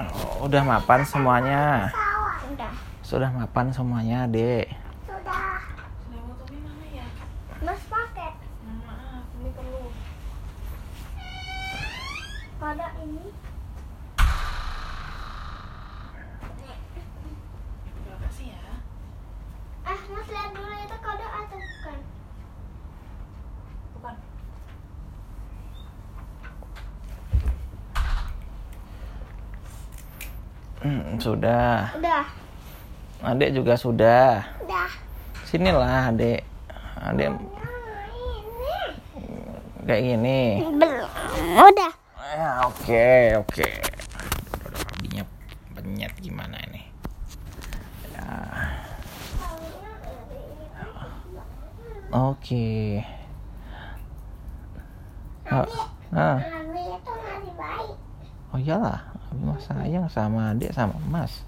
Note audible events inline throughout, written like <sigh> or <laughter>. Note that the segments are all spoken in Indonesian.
Oh, udah mapan semuanya. Udah. Sudah mapan semuanya, Dek. Sudah. Ya? Mas pakai Mohon maaf, Umi perlu. kode ini. Terima kasih ya. Eh, Mas lihat dulu itu kode atau bukan? Bukan. Hmm, sudah. Udah. Adek juga sudah. Udah. Sinilah, Adek. Adek ini. kayak gini. Belum. Udah. Ya, oke, oke. Udah abinya penyet gimana ini? Ya, oke. Ah, ah. Abi itu masih baik. Oh iyalah, Abi mah sayang sama adik sama Mas.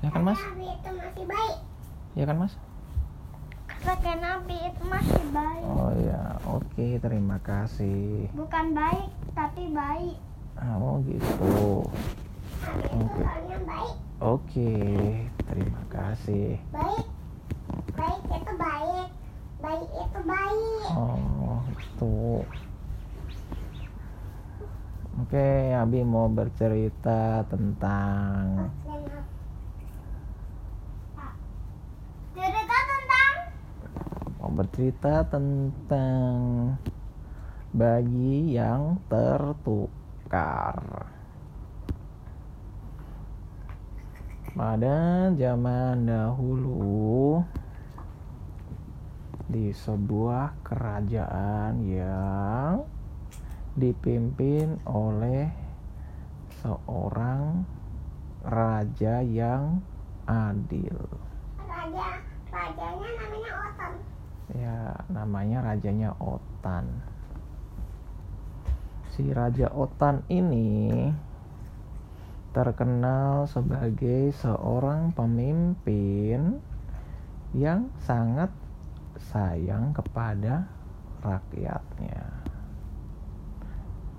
Ya kan Mas? Itu masih baik. Ya kan Mas? Pakai Nabi itu masih baik. Oh ya, oke, terima kasih. Bukan baik, tapi baik. Ah, Oh gitu. Itu Oke. baik. Oke, terima kasih. Baik. Baik itu baik. Baik itu baik. Oh, gitu. Oke, Abi mau bercerita tentang Cerita tentang mau bercerita tentang bayi yang tertukar. Pada zaman dahulu di sebuah kerajaan yang dipimpin oleh seorang raja yang adil. raja. Rajanya namanya Oton. Ya, namanya rajanya Otan. Si Raja Otan ini terkenal sebagai seorang pemimpin yang sangat sayang kepada rakyatnya.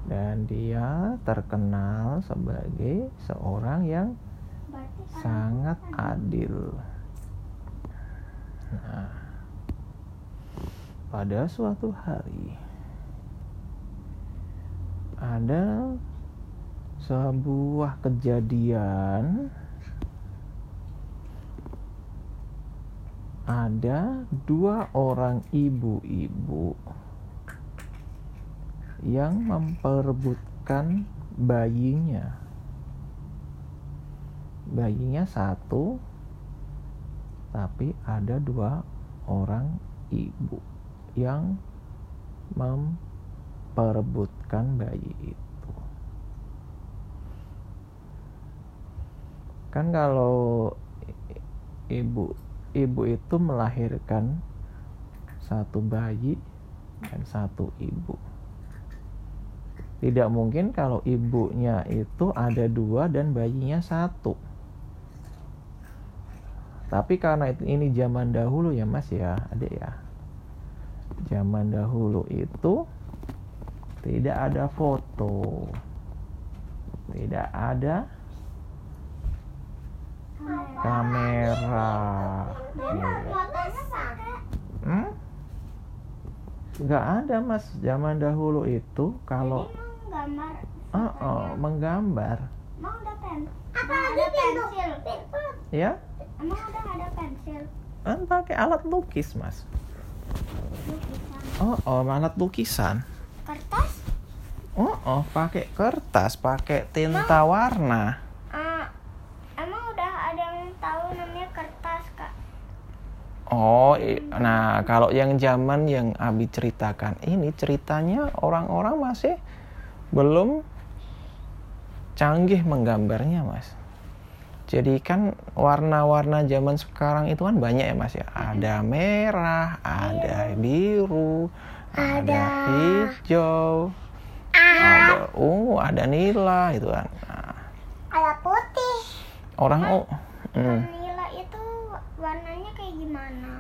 Dan dia terkenal sebagai seorang yang sangat adil. Nah, pada suatu hari ada sebuah kejadian ada dua orang ibu-ibu yang memperebutkan bayinya. Bayinya satu tapi ada dua orang ibu yang memperebutkan bayi itu. Kan kalau ibu ibu itu melahirkan satu bayi dan satu ibu tidak mungkin kalau ibunya itu ada dua dan bayinya satu tapi karena ini zaman dahulu ya mas ya adik ya zaman dahulu itu tidak ada foto tidak ada kamera. Hmm? ada mas zaman dahulu itu kalau Jadi mau gambar. oh, oh, menggambar Emang udah pen? Apa ada pensil? ya Emang udah ada pensil? kan pakai alat lukis mas Lukisan. oh, oh alat lukisan Kertas? oh, oh pakai kertas pakai tinta warna Ah, emang udah ada yang tahu namanya kertas kak? Oh, i- nah kalau yang zaman yang Abi ceritakan ini ceritanya orang-orang masih belum canggih menggambarnya, Mas. Jadi kan warna-warna zaman sekarang itu kan banyak ya, Mas ya. Ada merah, ada biru, ada, hijau, ada ungu, ada nila itu kan. Nah, Ada putih. orang oh, hmm. Nila itu warnanya kayak gimana?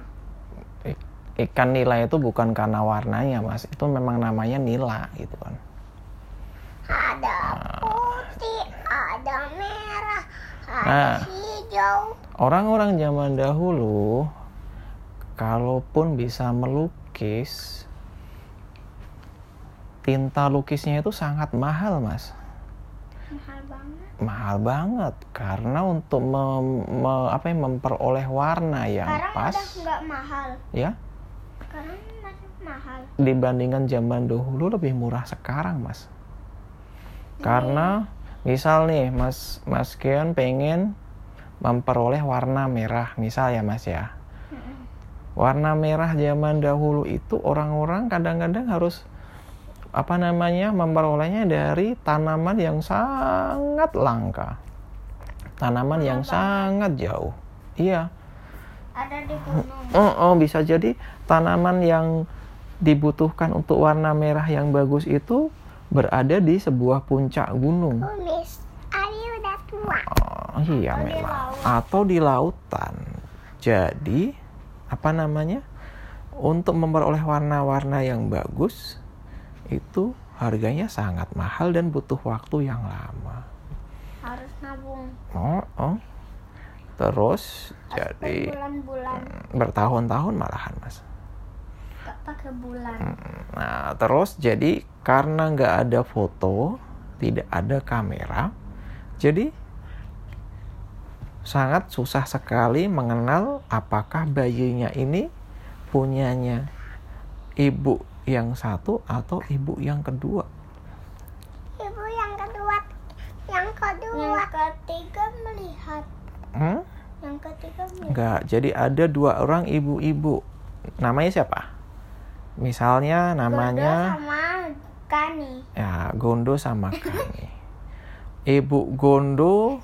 Ikan nila itu bukan karena warnanya mas itu memang namanya nila gitu kan Ada putih, ada merah, Nah, orang-orang zaman dahulu kalaupun bisa melukis tinta lukisnya itu sangat mahal, Mas. Mahal banget. Mahal banget karena untuk mem- me- apa ya, memperoleh warna yang Sekarang pas nggak mahal. ya Sekarang masih mahal. dibandingkan zaman dahulu lebih murah sekarang, Mas. Karena misal nih, Mas Mas Kian pengen memperoleh warna merah, misal ya, Mas ya. Warna merah zaman dahulu itu orang-orang kadang-kadang harus apa namanya memperolehnya dari tanaman yang sangat langka. Tanaman yang sangat jauh. Iya. Ada di gunung. Oh, oh, bisa jadi tanaman yang dibutuhkan untuk warna merah yang bagus itu berada di sebuah puncak gunung. Tulis. Oh, iya Atau di memang. laut. Atau di lautan. Jadi apa namanya? Untuk memperoleh warna-warna yang bagus itu harganya sangat mahal dan butuh waktu yang lama. Harus nabung. Oh, oh. Terus Harus jadi bulan-bulan. bertahun-tahun malahan mas. Gak pakai bulan. Nah, terus jadi karena nggak ada foto, tidak ada kamera, jadi sangat susah sekali mengenal apakah bayinya ini punyanya ibu yang satu atau ibu yang kedua. Ibu yang kedua. Yang kedua. Yang ketiga melihat. Hmm? Yang ketiga melihat. Enggak, jadi ada dua orang ibu-ibu. Namanya siapa? Misalnya namanya Gondo sama Kani. ya Gondo sama Kani. Ibu Gondo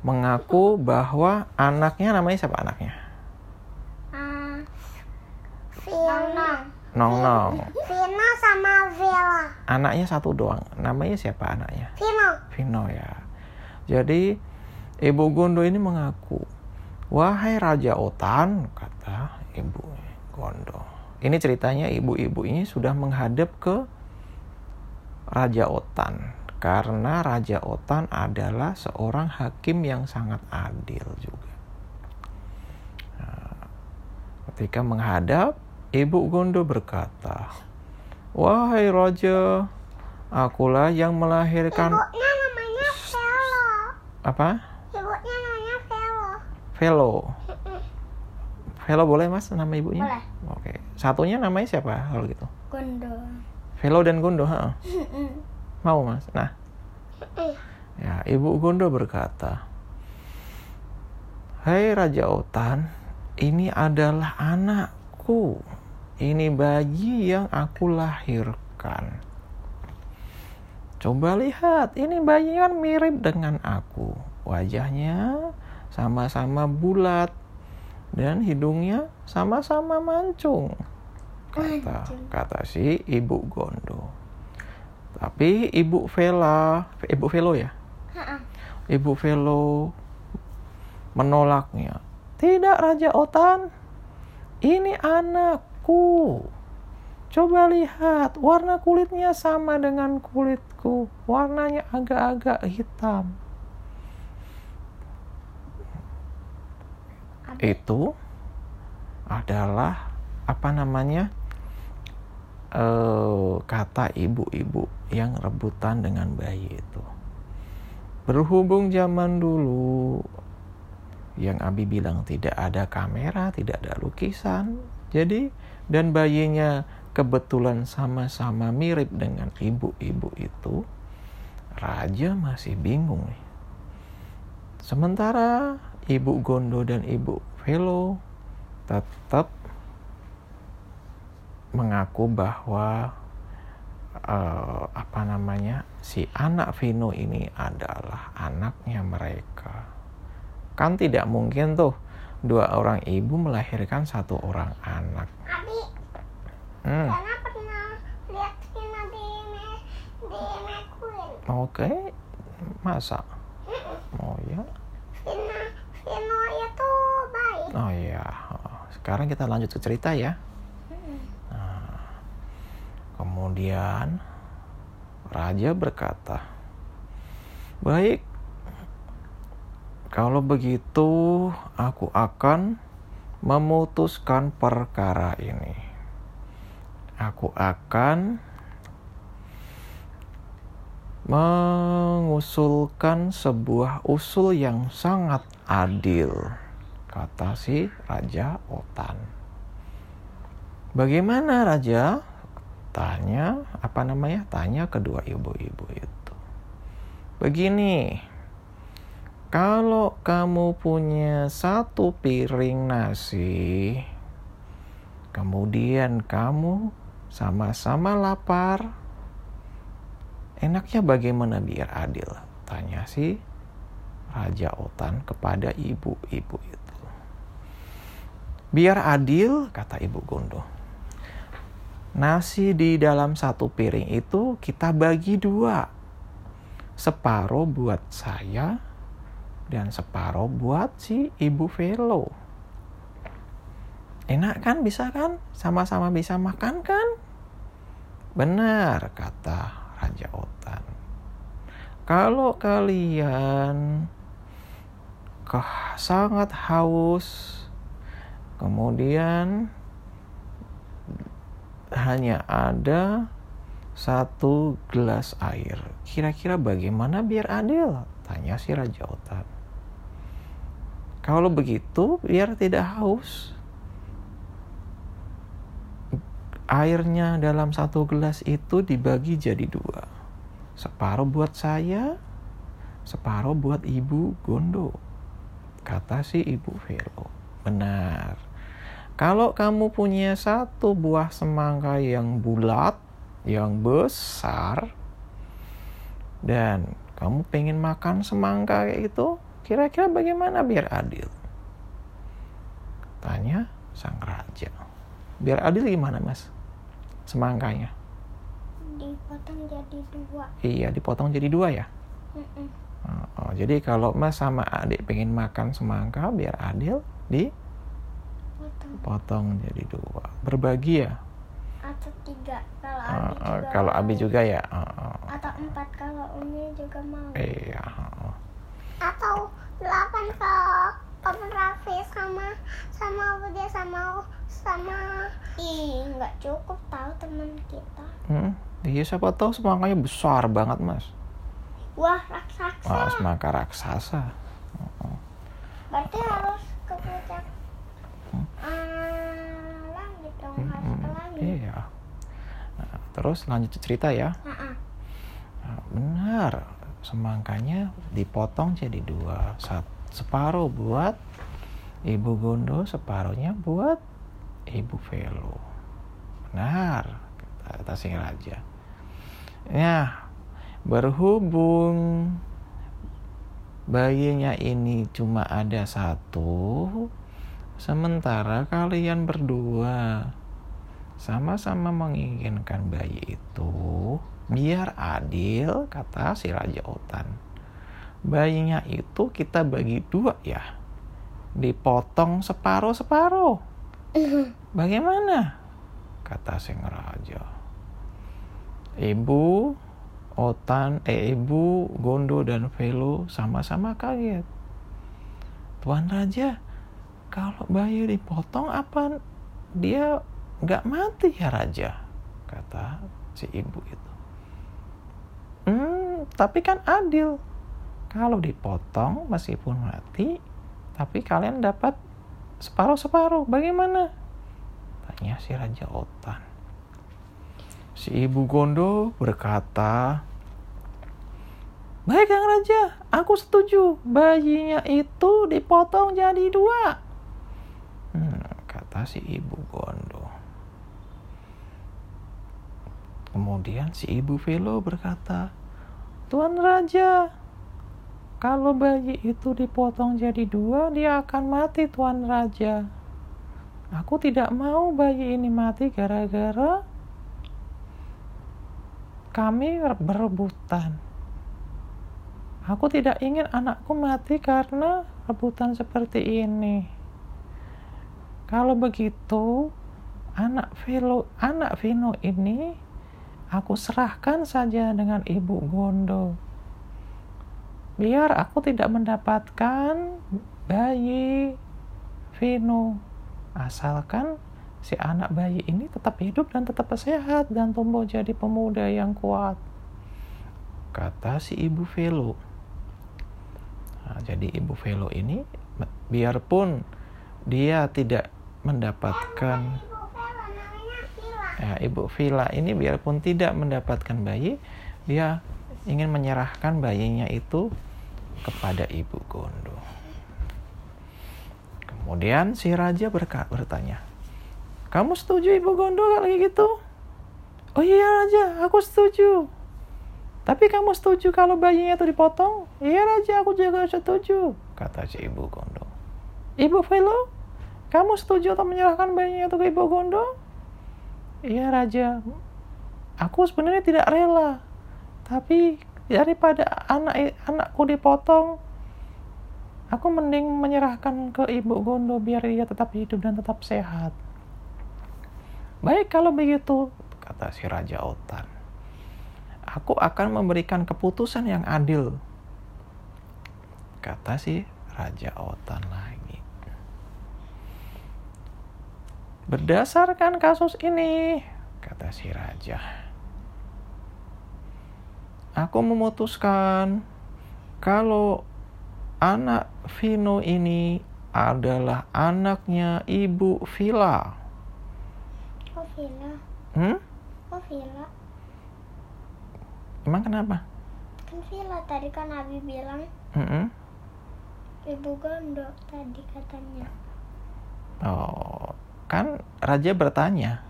mengaku bahwa anaknya namanya siapa anaknya? Nong Nong. Vino sama Vela. Anaknya satu doang. Namanya siapa anaknya? Vino. Vino ya. Jadi Ibu Gondo ini mengaku, "Wahai Raja Otan," kata Ibu Gondo. Ini ceritanya ibu-ibu ini sudah menghadap ke Raja Otan karena Raja Otan adalah seorang hakim yang sangat adil juga. Nah, ketika menghadap, Ibu Gondo berkata, "Wahai Raja, akulah yang melahirkan Ibunya namanya Velo. apa? Ibunya namanya Velo. Velo. Velo boleh mas nama ibunya? Boleh. Oke. Satunya namanya siapa kalau gitu? Gondo. Velo dan Gondo, ha? Mau mas? Nah, ya ibu Gondo berkata, Hai Raja Otan, ini adalah anakku. Ini bayi yang aku lahirkan. Coba lihat, ini bayi kan mirip dengan aku. Wajahnya sama-sama bulat dan hidungnya sama-sama mancung. Kata Mancung. kata si ibu Gondo. Tapi ibu Vela, ibu Velo ya, ibu Velo menolaknya. Tidak Raja Otan, ini anakku. Coba lihat, warna kulitnya sama dengan kulitku. Warnanya agak-agak hitam. Itu adalah apa namanya? Eh kata ibu-ibu yang rebutan dengan bayi itu. Berhubung zaman dulu yang Abi bilang tidak ada kamera, tidak ada lukisan. Jadi dan bayinya kebetulan sama-sama mirip dengan ibu-ibu itu. Raja masih bingung nih. Sementara Ibu Gondo dan Ibu Velo tetap mengaku bahwa eh, apa namanya si anak Vino ini adalah anaknya mereka. Kan tidak mungkin tuh dua orang ibu melahirkan satu orang anak. Abi, Hmm, Karena pernah lihat Vino di me di McQueen. oke, masa? Oh ya, Vino, Vino itu baik. oh ya. Sekarang kita lanjut ke cerita ya. Kemudian raja berkata, "Baik, kalau begitu aku akan memutuskan perkara ini. Aku akan mengusulkan sebuah usul yang sangat adil, kata si Raja Otan. Bagaimana Raja? Tanya, apa namanya? Tanya kedua ibu-ibu itu. Begini, kalau kamu punya satu piring nasi, kemudian kamu sama-sama lapar, enaknya bagaimana biar adil? Tanya si Raja Otan kepada ibu-ibu itu. Biar adil, kata Ibu Gondo. Nasi di dalam satu piring itu kita bagi dua. Separuh buat saya dan separuh buat si Ibu Velo. Enak kan, bisa kan? Sama-sama bisa makan kan? Benar, kata Raja Otan. Kalau kalian kah sangat haus, kemudian hanya ada satu gelas air. Kira-kira bagaimana biar adil? Tanya si Raja Otan. Kalau begitu, biar tidak haus. Airnya dalam satu gelas itu dibagi jadi dua. Separuh buat saya, separuh buat ibu Gondo. Kata si ibu Velo. Benar. Kalau kamu punya satu buah semangka yang bulat, yang besar, dan kamu pengen makan semangka kayak itu, kira-kira bagaimana biar adil? Tanya sang raja. Biar adil gimana mas? Semangkanya. Dipotong jadi dua. Iya, dipotong jadi dua ya? Mm-mm. Oh, oh, jadi kalau mas sama adik pengen makan semangka biar adil, Potong. jadi dua. Berbagi ya? Atau tiga kalau Oh, Abi oh, juga kalau. Abi juga ya? Oh, oh. Atau empat kalau Umi juga mau. Iya. oh, oh. Atau delapan kalau Papa Raffi sama sama Budi sama sama Ih, nggak cukup tahu teman kita. Hmm, iya siapa tahu semangkanya besar banget mas. Wah, raksasa. Wah, semangka raksasa. Berarti harus ke puncak eh, langit dong, harus Hmm, ke langit. iya. Nah, terus lanjut cerita ya. Ha-ha. Nah, benar, semangkanya dipotong jadi dua. Sat- separuh buat Ibu Gondo, separuhnya buat Ibu Velo. Benar, kata, kata si raja. Ya, berhubung bayinya ini cuma ada satu, sementara kalian berdua sama-sama menginginkan bayi itu, biar adil, kata si Raja Otan. Bayinya itu kita bagi dua ya, dipotong separuh-separuh. <laughs> Bagaimana? Kata Seng Raja. Ibu Otan, eh ibu Gondo dan Velo sama-sama kaget. Tuan Raja, kalau bayi dipotong apa dia nggak mati ya Raja? Kata si ibu itu. Hmm, tapi kan adil. Kalau dipotong meskipun mati, tapi kalian dapat separuh-separuh. Bagaimana? Tanya si Raja Otan. Si ibu Gondo berkata, Baik Kang Raja, aku setuju. Bayinya itu dipotong jadi dua. Kata si ibu Gondo. Kemudian si ibu Velo berkata, Tuan Raja, kalau bayi itu dipotong jadi dua, dia akan mati Tuan Raja. Aku tidak mau bayi ini mati gara-gara kami berebutan. Aku tidak ingin anakku mati karena rebutan seperti ini. Kalau begitu, anak Vino, anak Vino ini aku serahkan saja dengan Ibu Gondo. biar aku tidak mendapatkan bayi Vino. Asalkan si anak bayi ini tetap hidup dan tetap sehat dan tumbuh jadi pemuda yang kuat. Kata si ibu Velo. Nah, jadi ibu Velo ini biarpun dia tidak mendapatkan ya, ibu Vila ini biarpun tidak mendapatkan bayi, dia ingin menyerahkan bayinya itu kepada ibu Gondo. Kemudian si raja berka- bertanya, kamu setuju ibu Gondo kalau gitu? Oh iya raja, aku setuju. Tapi kamu setuju kalau bayinya itu dipotong? Iya raja, aku juga setuju, kata si ibu Gondo. Ibu Velo, kamu setuju untuk menyerahkan bayinya itu ke ibu Gondo? Iya raja, aku sebenarnya tidak rela. Tapi daripada anak anakku dipotong, aku mending menyerahkan ke ibu Gondo biar dia tetap hidup dan tetap sehat. Baik kalau begitu, kata si Raja Otan. Aku akan memberikan keputusan yang adil. Kata si Raja Otan lagi. Berdasarkan kasus ini, kata si raja, aku memutuskan kalau anak Vino ini adalah anaknya ibu Vila. Oh Vila. Hmm? Oh Vila. Emang kenapa? Kan Vila tadi kan Abi bilang Mm-mm. ibu gondo tadi katanya. Oh, kan raja bertanya,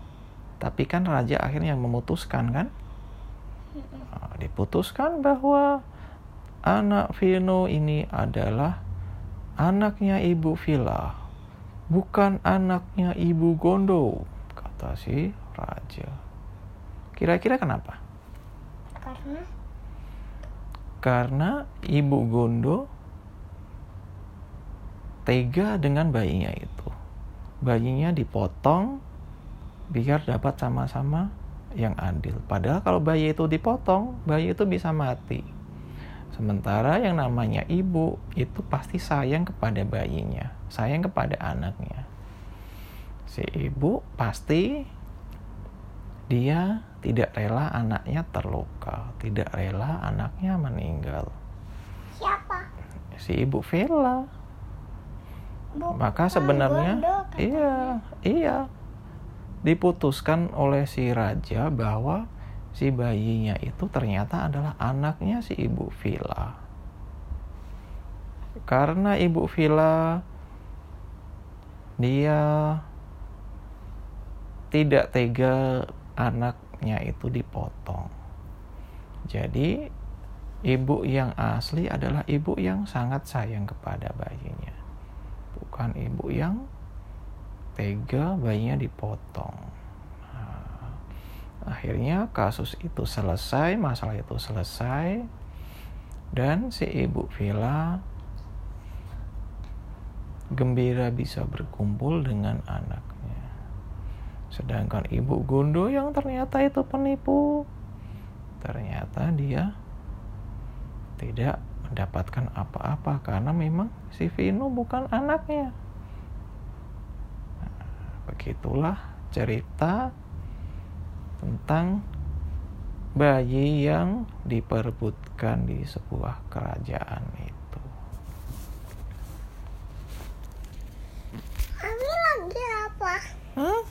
tapi kan raja akhirnya yang memutuskan kan? Nah, diputuskan bahwa anak Vino ini adalah anaknya ibu Vila, bukan anaknya ibu Gondo, kata si raja. Kira-kira kenapa? Karena Karena ibu Gondo tega dengan bayinya itu. Bayinya dipotong biar dapat sama-sama yang adil. Padahal kalau bayi itu dipotong, bayi itu bisa mati. Sementara yang namanya ibu itu pasti sayang kepada bayinya, sayang kepada anaknya. Si ibu pasti dia tidak rela anaknya terluka, tidak rela anaknya meninggal. siapa? Si ibu Vela. Bukan Maka sebenarnya Gondo, katanya. iya, iya. Diputuskan oleh si raja bahwa si bayinya itu ternyata adalah anaknya si ibu Vila. Karena ibu Vila dia tidak tega anaknya itu dipotong. Jadi ibu yang asli adalah ibu yang sangat sayang kepada bayinya bukan ibu yang tega bayinya dipotong. Nah, akhirnya kasus itu selesai, masalah itu selesai, dan si ibu Vila gembira bisa berkumpul dengan anaknya. Sedangkan ibu Gondo yang ternyata itu penipu, ternyata dia tidak mendapatkan apa-apa karena memang si Vino bukan anaknya. Nah, begitulah cerita tentang bayi yang diperebutkan di sebuah kerajaan itu. Abi lagi apa? Hah?